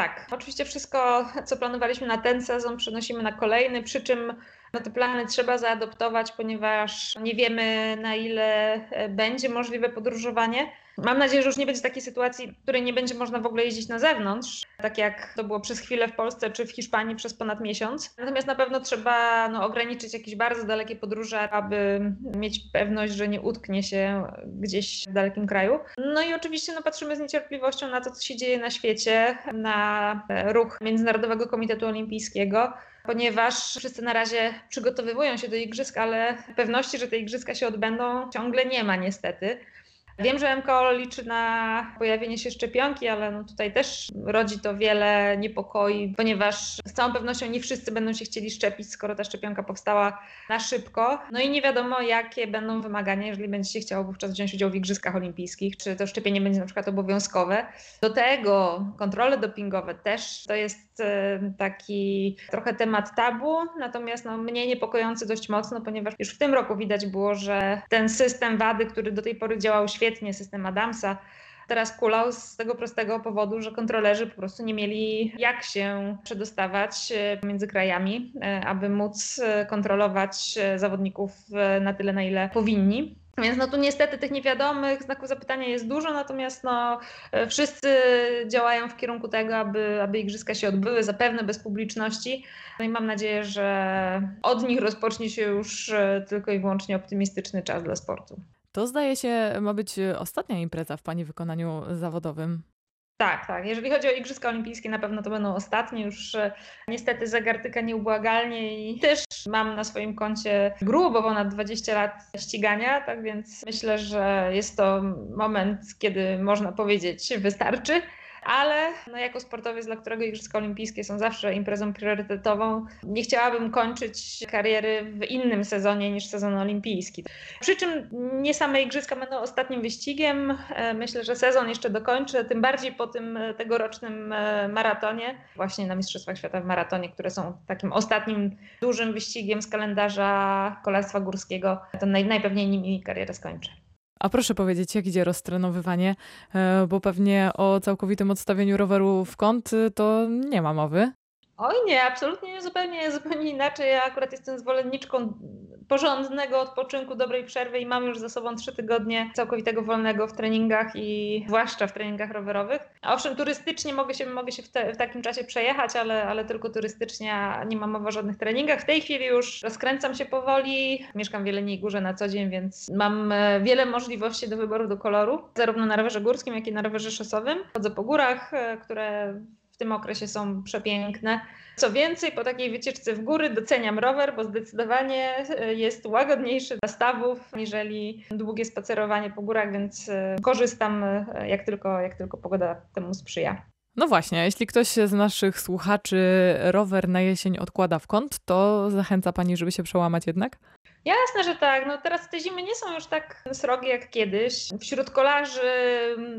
tak. Oczywiście wszystko, co planowaliśmy na ten sezon, przenosimy na kolejny, przy czym no te plany trzeba zaadoptować, ponieważ nie wiemy, na ile e, będzie możliwe podróżowanie. Mam nadzieję, że już nie będzie takiej sytuacji, w której nie będzie można w ogóle jeździć na zewnątrz, tak jak to było przez chwilę w Polsce czy w Hiszpanii przez ponad miesiąc. Natomiast na pewno trzeba no, ograniczyć jakieś bardzo dalekie podróże, aby mieć pewność, że nie utknie się gdzieś w dalekim kraju. No i oczywiście no, patrzymy z niecierpliwością na to, co się dzieje na świecie, na ruch Międzynarodowego Komitetu Olimpijskiego ponieważ wszyscy na razie przygotowywują się do igrzysk, ale pewności, że te igrzyska się odbędą, ciągle nie ma niestety. Wiem, że MKO liczy na pojawienie się szczepionki, ale no tutaj też rodzi to wiele niepokoi, ponieważ z całą pewnością nie wszyscy będą się chcieli szczepić, skoro ta szczepionka powstała na szybko. No i nie wiadomo, jakie będą wymagania, jeżeli będzie się chciało wówczas wziąć udział w Igrzyskach Olimpijskich, czy to szczepienie będzie na przykład obowiązkowe. Do tego kontrole dopingowe też to jest e, taki trochę temat tabu, natomiast no, mnie niepokojący dość mocno, ponieważ już w tym roku widać było, że ten system wady, który do tej pory działał świetnie, świetnie system Adamsa. Teraz kulał z tego prostego powodu, że kontrolerzy po prostu nie mieli jak się przedostawać e, między krajami, e, aby móc e, kontrolować zawodników na tyle, na ile powinni. Więc no tu niestety tych niewiadomych znaków zapytania jest dużo, natomiast no, wszyscy działają w kierunku tego, aby, aby igrzyska się odbyły, zapewne bez publiczności. No i mam nadzieję, że od nich rozpocznie się już tylko i wyłącznie optymistyczny czas dla sportu. To zdaje się ma być e, ostatnia impreza w Pani wykonaniu zawodowym. Tak, tak. Jeżeli chodzi o Igrzyska Olimpijskie, na pewno to będą ostatnie. Już e, niestety zagartyka nieubłagalnie i też mam na swoim koncie grubo ponad 20 lat ścigania, tak więc myślę, że jest to moment, kiedy można powiedzieć wystarczy ale no jako sportowiec, dla którego Igrzyska Olimpijskie są zawsze imprezą priorytetową, nie chciałabym kończyć kariery w innym sezonie niż sezon olimpijski. Przy czym nie same Igrzyska będą ostatnim wyścigiem. E, myślę, że sezon jeszcze dokończę, tym bardziej po tym e, tegorocznym e, maratonie, właśnie na Mistrzostwach Świata w maratonie, które są takim ostatnim dużym wyścigiem z kalendarza kolarstwa górskiego. To naj, najpewniej nimi karierę skończę. A proszę powiedzieć, jak idzie roztrenowywanie, e, bo pewnie o całkowitym odstawieniu roweru w kąt y, to nie ma mowy. Oj nie, absolutnie nie, zupełnie, zupełnie inaczej. Ja akurat jestem zwolenniczką porządnego odpoczynku, dobrej przerwy i mam już za sobą trzy tygodnie całkowitego wolnego w treningach i zwłaszcza w treningach rowerowych. Owszem, turystycznie mogę się, mogę się w, te, w takim czasie przejechać, ale, ale tylko turystycznie, nie mam mowy o żadnych treningach. W tej chwili już rozkręcam się powoli. Mieszkam w Jeleniej Górze na co dzień, więc mam e, wiele możliwości do wyboru do koloru, zarówno na rowerze górskim, jak i na rowerze szosowym. Chodzę po górach, e, które tym okresie są przepiękne. Co więcej, po takiej wycieczce w góry doceniam rower, bo zdecydowanie e, jest łagodniejszy dla stawów, niżeli długie spacerowanie po górach, więc e, korzystam e, jak tylko, jak tylko pogoda temu sprzyja. No właśnie, jeśli ktoś z naszych słuchaczy rower na jesień odkłada w kąt, to zachęca Pani, żeby się przełamać jednak? Jasne, że tak. No teraz te zimy nie są już tak srogie jak kiedyś. Wśród kolarzy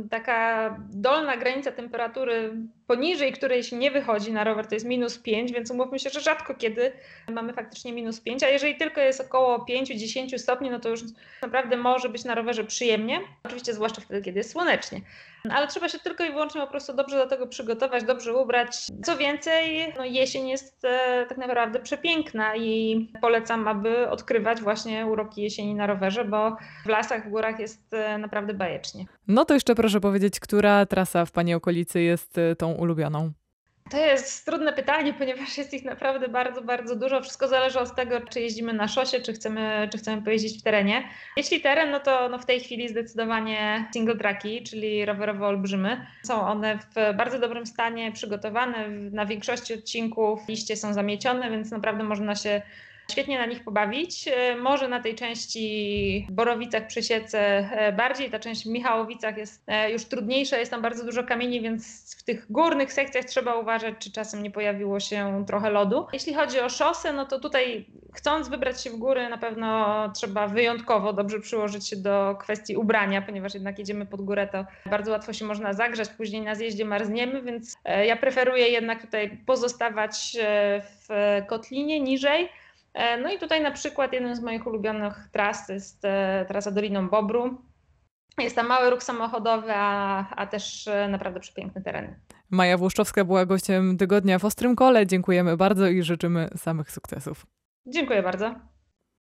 taka dolna granica temperatury, poniżej której się nie wychodzi na rower, to jest minus 5, więc umówmy się, że rzadko kiedy mamy faktycznie minus 5, a jeżeli tylko jest około 5-10 stopni, no to już naprawdę może być na rowerze przyjemnie. Oczywiście zwłaszcza wtedy, kiedy jest słonecznie. Ale trzeba się tylko i wyłącznie po prostu dobrze do tego przygotować, dobrze ubrać. Co więcej, no jesień jest e, tak naprawdę przepiękna i polecam, aby odkrywać właśnie uroki jesieni na rowerze, bo w lasach, w górach jest e, naprawdę bajecznie. No to jeszcze proszę powiedzieć, która trasa w Pani okolicy jest e, tą ulubioną? To jest trudne pytanie, ponieważ jest ich naprawdę bardzo, bardzo dużo. Wszystko zależy od tego, czy jeździmy na szosie, czy chcemy, czy chcemy pojeździć w terenie. Jeśli teren, no to no w tej chwili zdecydowanie single tracki, czyli rowerowe olbrzymy. Są one w bardzo dobrym stanie, przygotowane. Na większości odcinków liście są zamiecione, więc naprawdę można się świetnie na nich pobawić. E, może na tej części Borowicach przy Siece e, bardziej, ta część w Michałowicach jest e, już trudniejsza, jest tam bardzo dużo kamieni, więc w tych górnych sekcjach trzeba uważać, czy czasem nie pojawiło się trochę lodu. Jeśli chodzi o szosę, no to tutaj chcąc wybrać się w góry, na pewno trzeba wyjątkowo dobrze przyłożyć się do kwestii ubrania, ponieważ jednak jedziemy pod górę, to bardzo łatwo się można zagrzać, później na zjeździe marzniemy, więc ja preferuję jednak tutaj pozostawać w kotlinie niżej. E, no i tutaj na przykład jeden z moich ulubionych tras jest e, trasa Doliną Bobru. Jest tam mały ruch samochodowy, a, a też e, naprawdę przepiękne tereny. Maja Włoszczowska była gościem tygodnia w Ostrym Kole. Dziękujemy bardzo i życzymy samych sukcesów. Dziękuję bardzo.